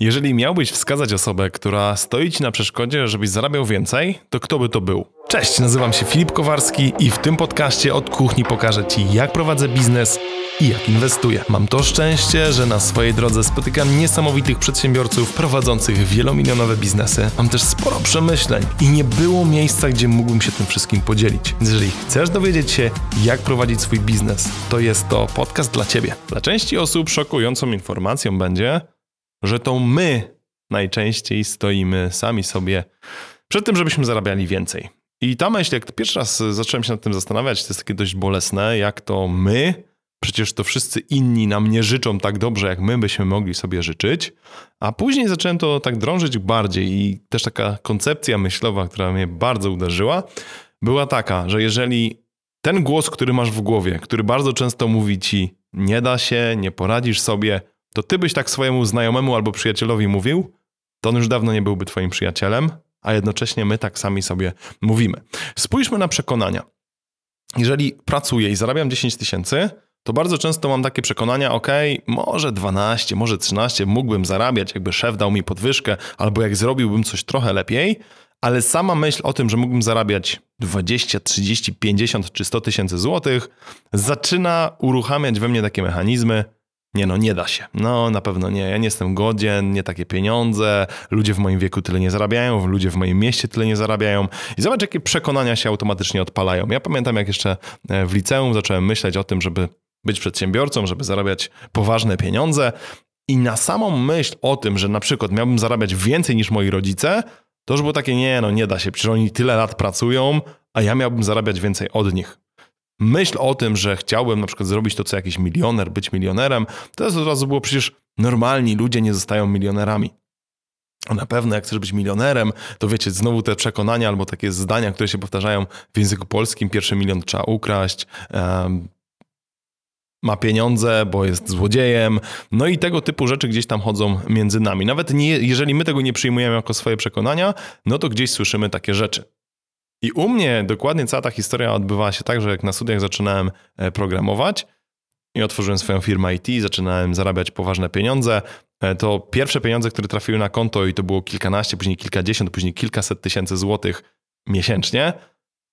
Jeżeli miałbyś wskazać osobę, która stoi ci na przeszkodzie, żebyś zarabiał więcej, to kto by to był? Cześć, nazywam się Filip Kowarski i w tym podcaście od kuchni pokażę ci, jak prowadzę biznes i jak inwestuję. Mam to szczęście, że na swojej drodze spotykam niesamowitych przedsiębiorców prowadzących wielomilionowe biznesy. Mam też sporo przemyśleń i nie było miejsca, gdzie mógłbym się tym wszystkim podzielić. Jeżeli chcesz dowiedzieć się, jak prowadzić swój biznes, to jest to podcast dla ciebie. Dla części osób szokującą informacją będzie, że to my najczęściej stoimy sami sobie przed tym, żebyśmy zarabiali więcej. I ta myśl, jak pierwszy raz zacząłem się nad tym zastanawiać, to jest takie dość bolesne, jak to my, przecież to wszyscy inni nam nie życzą tak dobrze, jak my byśmy mogli sobie życzyć. A później zacząłem to tak drążyć bardziej i też taka koncepcja myślowa, która mnie bardzo uderzyła, była taka, że jeżeli ten głos, który masz w głowie, który bardzo często mówi ci, nie da się, nie poradzisz sobie, to ty byś tak swojemu znajomemu albo przyjacielowi mówił, to on już dawno nie byłby twoim przyjacielem, a jednocześnie my tak sami sobie mówimy. Spójrzmy na przekonania. Jeżeli pracuję i zarabiam 10 tysięcy, to bardzo często mam takie przekonania, ok, może 12, może 13 mógłbym zarabiać, jakby szef dał mi podwyżkę, albo jak zrobiłbym coś trochę lepiej, ale sama myśl o tym, że mógłbym zarabiać 20, 30, 50 czy 100 tysięcy złotych, zaczyna uruchamiać we mnie takie mechanizmy, nie no, nie da się. No, na pewno nie. Ja nie jestem godzien, nie takie pieniądze. Ludzie w moim wieku tyle nie zarabiają, ludzie w moim mieście tyle nie zarabiają. I zobacz, jakie przekonania się automatycznie odpalają. Ja pamiętam, jak jeszcze e, w liceum zacząłem myśleć o tym, żeby być przedsiębiorcą, żeby zarabiać poważne pieniądze. I na samą myśl o tym, że na przykład miałbym zarabiać więcej niż moi rodzice, to już było takie, nie no, nie da się, przecież oni tyle lat pracują, a ja miałbym zarabiać więcej od nich myśl o tym, że chciałbym na przykład zrobić to, co jakiś milioner, być milionerem, to jest od razu było przecież normalni ludzie nie zostają milionerami. Na pewno jak chcesz być milionerem, to wiecie, znowu te przekonania albo takie zdania, które się powtarzają w języku polskim, pierwszy milion trzeba ukraść, um, ma pieniądze, bo jest złodziejem, no i tego typu rzeczy gdzieś tam chodzą między nami. Nawet nie, jeżeli my tego nie przyjmujemy jako swoje przekonania, no to gdzieś słyszymy takie rzeczy. I u mnie dokładnie cała ta historia odbywała się tak, że jak na studiach zaczynałem e, programować i otworzyłem swoją firmę IT, zaczynałem zarabiać poważne pieniądze, e, to pierwsze pieniądze, które trafiły na konto i to było kilkanaście, później kilkadziesiąt, później kilkaset tysięcy złotych miesięcznie,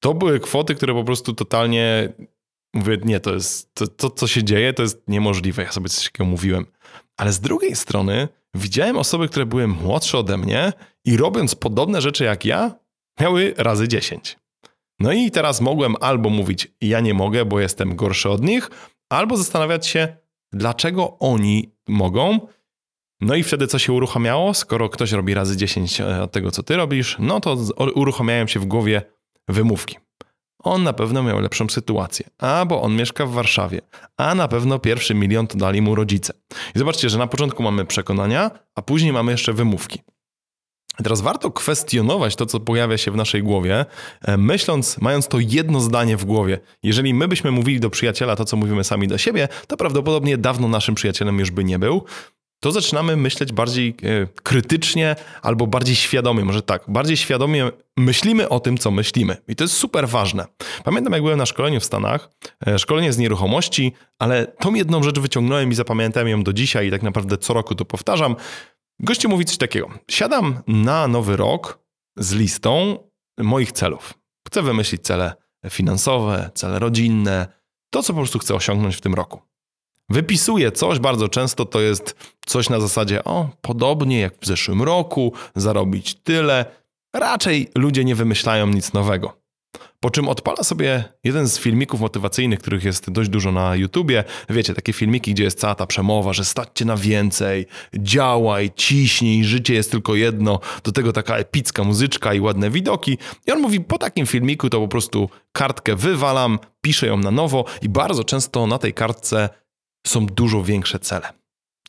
to były kwoty, które po prostu totalnie mówię, nie, to jest, to, to co się dzieje, to jest niemożliwe. Ja sobie coś takiego mówiłem. Ale z drugiej strony widziałem osoby, które były młodsze ode mnie i robiąc podobne rzeczy jak ja, miały razy 10. No i teraz mogłem albo mówić, ja nie mogę, bo jestem gorszy od nich, albo zastanawiać się, dlaczego oni mogą. No i wtedy co się uruchamiało? Skoro ktoś robi razy 10 e, od tego, co ty robisz, no to uruchamiają się w głowie wymówki. On na pewno miał lepszą sytuację, a bo on mieszka w Warszawie, a na pewno pierwszy milion to dali mu rodzice. I zobaczcie, że na początku mamy przekonania, a później mamy jeszcze wymówki. Teraz warto kwestionować to, co pojawia się w naszej głowie, e, myśląc, mając to jedno zdanie w głowie. Jeżeli my byśmy mówili do przyjaciela to, co mówimy sami do siebie, to prawdopodobnie dawno naszym przyjacielem już by nie był. To zaczynamy myśleć bardziej e, krytycznie albo bardziej świadomie, może tak, bardziej świadomie myślimy o tym, co myślimy. I to jest super ważne. Pamiętam, jak byłem na szkoleniu w Stanach, e, szkolenie z nieruchomości, ale tą jedną rzecz wyciągnąłem i zapamiętałem ją do dzisiaj i tak naprawdę co roku to powtarzam. Gościu mówi coś takiego. Siadam na nowy rok z listą moich celów. Chcę wymyślić cele finansowe, cele rodzinne, to co po prostu chcę osiągnąć w tym roku. Wypisuję coś, bardzo często to jest coś na zasadzie, o, podobnie jak w zeszłym roku, zarobić tyle. Raczej ludzie nie wymyślają nic nowego. Po czym odpala sobie jeden z filmików motywacyjnych, których jest dość dużo na YouTubie. Wiecie, takie filmiki, gdzie jest cała ta przemowa, że staćcie na więcej, działaj, ciśnij, życie jest tylko jedno. Do tego taka epicka muzyczka i ładne widoki. I on mówi, po takim filmiku to po prostu kartkę wywalam, piszę ją na nowo i bardzo często na tej kartce są dużo większe cele.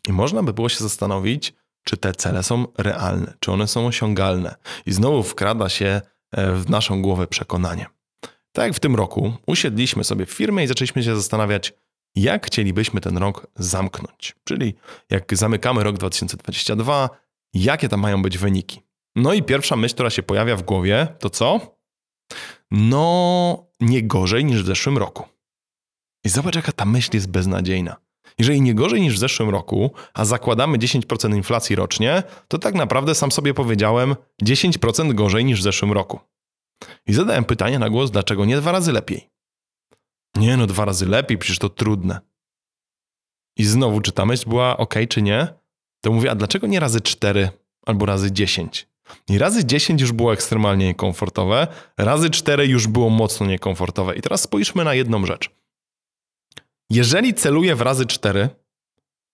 I można by było się zastanowić, czy te cele są realne, czy one są osiągalne. I znowu wkrada się w naszą głowę przekonanie. Tak jak w tym roku usiedliśmy sobie w firmie i zaczęliśmy się zastanawiać, jak chcielibyśmy ten rok zamknąć. Czyli jak zamykamy rok 2022, jakie tam mają być wyniki. No i pierwsza myśl, która się pojawia w głowie, to co? No, nie gorzej niż w zeszłym roku. I zobacz, jaka ta myśl jest beznadziejna. Jeżeli nie gorzej niż w zeszłym roku, a zakładamy 10% inflacji rocznie, to tak naprawdę sam sobie powiedziałem 10% gorzej niż w zeszłym roku. I zadałem pytanie na głos, dlaczego nie dwa razy lepiej? Nie no, dwa razy lepiej, przecież to trudne. I znowu czy ta myśl była ok, czy nie? To mówię, a dlaczego nie razy 4 albo razy 10? I razy 10 już było ekstremalnie niekomfortowe, razy 4 już było mocno niekomfortowe. I teraz spójrzmy na jedną rzecz. Jeżeli celuję w razy 4,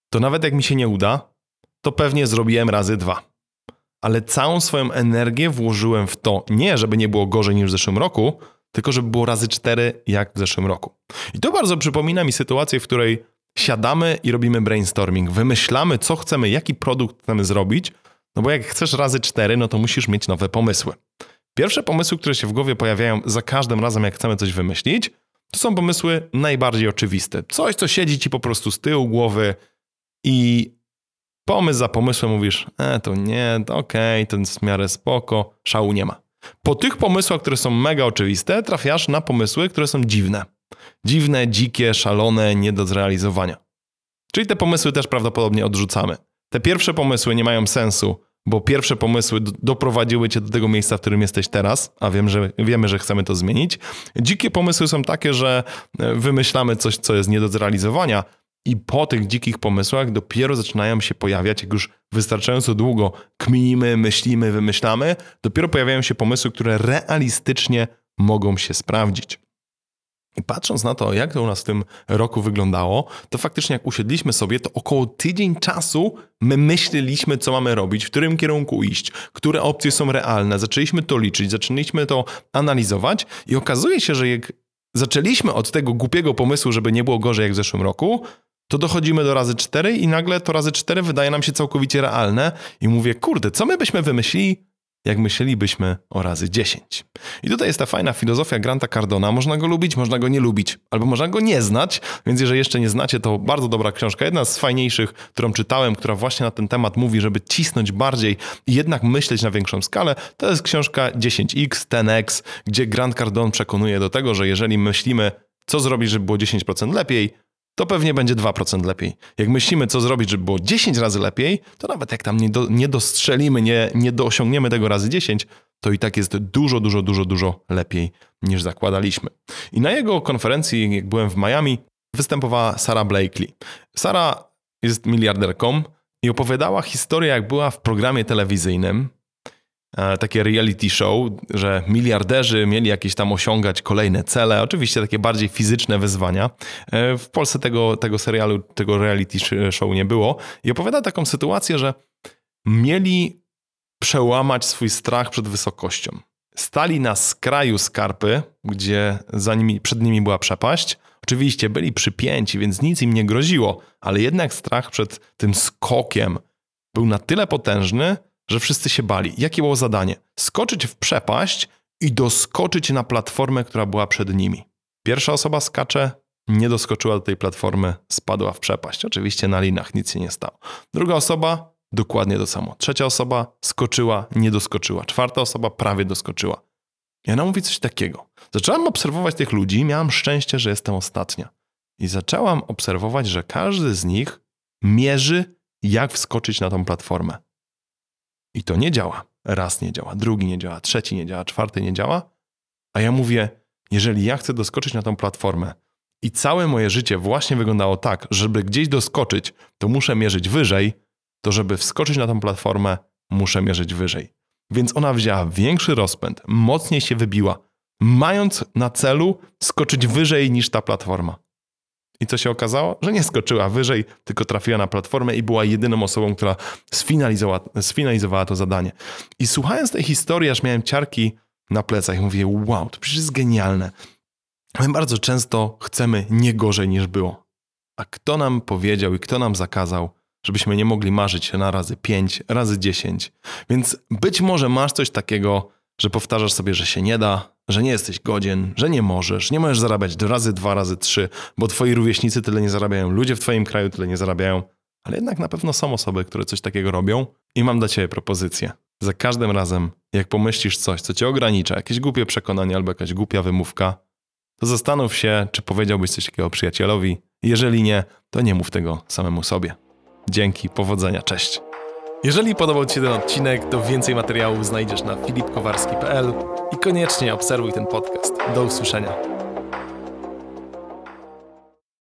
to nawet jak mi się nie uda, to pewnie zrobiłem razy 2. Ale całą swoją energię włożyłem w to, nie żeby nie było gorzej niż w zeszłym roku, tylko żeby było razy 4 jak w zeszłym roku. I to bardzo przypomina mi sytuację, w której siadamy i robimy brainstorming, wymyślamy, co chcemy, jaki produkt chcemy zrobić, no bo jak chcesz razy 4, no to musisz mieć nowe pomysły. Pierwsze pomysły, które się w głowie pojawiają za każdym razem, jak chcemy coś wymyślić, to są pomysły najbardziej oczywiste. Coś, co siedzi ci po prostu z tyłu głowy i pomysł za pomysłem mówisz, e, to nie, to okej, okay, to w miarę spoko, szału nie ma. Po tych pomysłach, które są mega oczywiste, trafiasz na pomysły, które są dziwne. Dziwne, dzikie, szalone, nie do zrealizowania. Czyli te pomysły też prawdopodobnie odrzucamy. Te pierwsze pomysły nie mają sensu, bo pierwsze pomysły doprowadziły cię do tego miejsca, w którym jesteś teraz, a wiem, że, wiemy, że chcemy to zmienić. Dzikie pomysły są takie, że e, wymyślamy coś, co jest nie do zrealizowania, i po tych dzikich pomysłach dopiero zaczynają się pojawiać, jak już wystarczająco długo kminimy, myślimy, wymyślamy, dopiero pojawiają się pomysły, które realistycznie mogą się sprawdzić. Patrząc na to, jak to u nas w tym roku wyglądało, to faktycznie jak usiedliśmy sobie, to około tydzień czasu my myśleliśmy, co mamy robić, w którym kierunku iść, które opcje są realne. Zaczęliśmy to liczyć, zaczęliśmy to analizować i okazuje się, że jak zaczęliśmy od tego głupiego pomysłu, żeby nie było gorzej jak w zeszłym roku, to dochodzimy do razy 4 i nagle to razy 4 wydaje nam się całkowicie realne i mówię, kurde, co my byśmy wymyślili, jak myślelibyśmy o razy 10. I tutaj jest ta fajna filozofia Granta Cardona. Można go lubić, można go nie lubić, albo można go nie znać, więc jeżeli jeszcze nie znacie, to bardzo dobra książka. Jedna z fajniejszych, którą czytałem, która właśnie na ten temat mówi, żeby cisnąć bardziej i jednak myśleć na większą skalę, to jest książka 10x, 10x, gdzie Grant Cardone przekonuje do tego, że jeżeli myślimy, co zrobić, żeby było 10% lepiej, to pewnie będzie 2% lepiej. Jak myślimy, co zrobić, żeby było 10 razy lepiej, to nawet jak tam nie, do, nie dostrzelimy, nie, nie doosiągniemy tego razy 10, to i tak jest dużo, dużo, dużo, dużo lepiej niż zakładaliśmy. I na jego konferencji, jak byłem w Miami, występowała Sara Blakely. Sara jest miliarderką i opowiadała historię, jak była w programie telewizyjnym takie reality show, że miliarderzy mieli jakieś tam osiągać kolejne cele, oczywiście takie bardziej fizyczne wyzwania. E, w Polsce tego, tego serialu, tego reality show nie było. I opowiada taką sytuację, że mieli przełamać swój strach przed wysokością. Stali na skraju skarpy, gdzie za nimi, przed nimi była przepaść. Oczywiście byli przypięci, więc nic im nie groziło, ale jednak strach przed tym skokiem był na tyle potężny, że wszyscy się bali. Jakie było zadanie? Skoczyć w przepaść i doskoczyć na platformę, która była przed nimi. Pierwsza osoba skacze, nie doskoczyła do tej platformy, spadła w przepaść. Oczywiście na linach nic się nie stało. Druga osoba dokładnie to samo. Trzecia osoba skoczyła, nie doskoczyła. Czwarta osoba prawie doskoczyła. I ona mówi coś takiego. Zaczęłam obserwować tych ludzi miałam szczęście, że jestem ostatnia. I zaczęłam obserwować, że każdy z nich mierzy, jak wskoczyć na tą platformę. I to nie działa. Raz nie działa, drugi nie działa, trzeci nie działa, czwarty nie działa. A ja mówię, jeżeli ja chcę doskoczyć na tą platformę i całe moje życie właśnie wyglądało tak, żeby gdzieś doskoczyć, to muszę mierzyć wyżej, to żeby wskoczyć na tą platformę, muszę mierzyć wyżej. Więc ona wzięła większy rozpęd, mocniej się wybiła, mając na celu skoczyć wyżej niż ta platforma. I co się okazało? Że nie skoczyła wyżej, tylko trafiła na platformę i była jedyną osobą, która sfinalizowała, sfinalizowała to zadanie. I słuchając tej historii, aż miałem ciarki na plecach, mówię, wow, to przecież jest genialne. My bardzo często chcemy nie gorzej niż było. A kto nam powiedział i kto nam zakazał, żebyśmy nie mogli marzyć na razy 5, razy 10? Więc być może masz coś takiego, że powtarzasz sobie, że się nie da, że nie jesteś godzien, że nie możesz, nie możesz zarabiać razy dwa, razy trzy, bo twoi rówieśnicy tyle nie zarabiają, ludzie w twoim kraju tyle nie zarabiają, ale jednak na pewno są osoby, które coś takiego robią i mam dla ciebie propozycję. Za każdym razem, jak pomyślisz coś, co cię ogranicza, jakieś głupie przekonanie albo jakaś głupia wymówka, to zastanów się, czy powiedziałbyś coś takiego przyjacielowi, Jeżeli nie, to nie mów tego samemu sobie. Dzięki, powodzenia, cześć. Jeżeli podobał Ci się ten odcinek, to więcej materiałów znajdziesz na filipkowarski.pl i koniecznie obserwuj ten podcast. Do usłyszenia.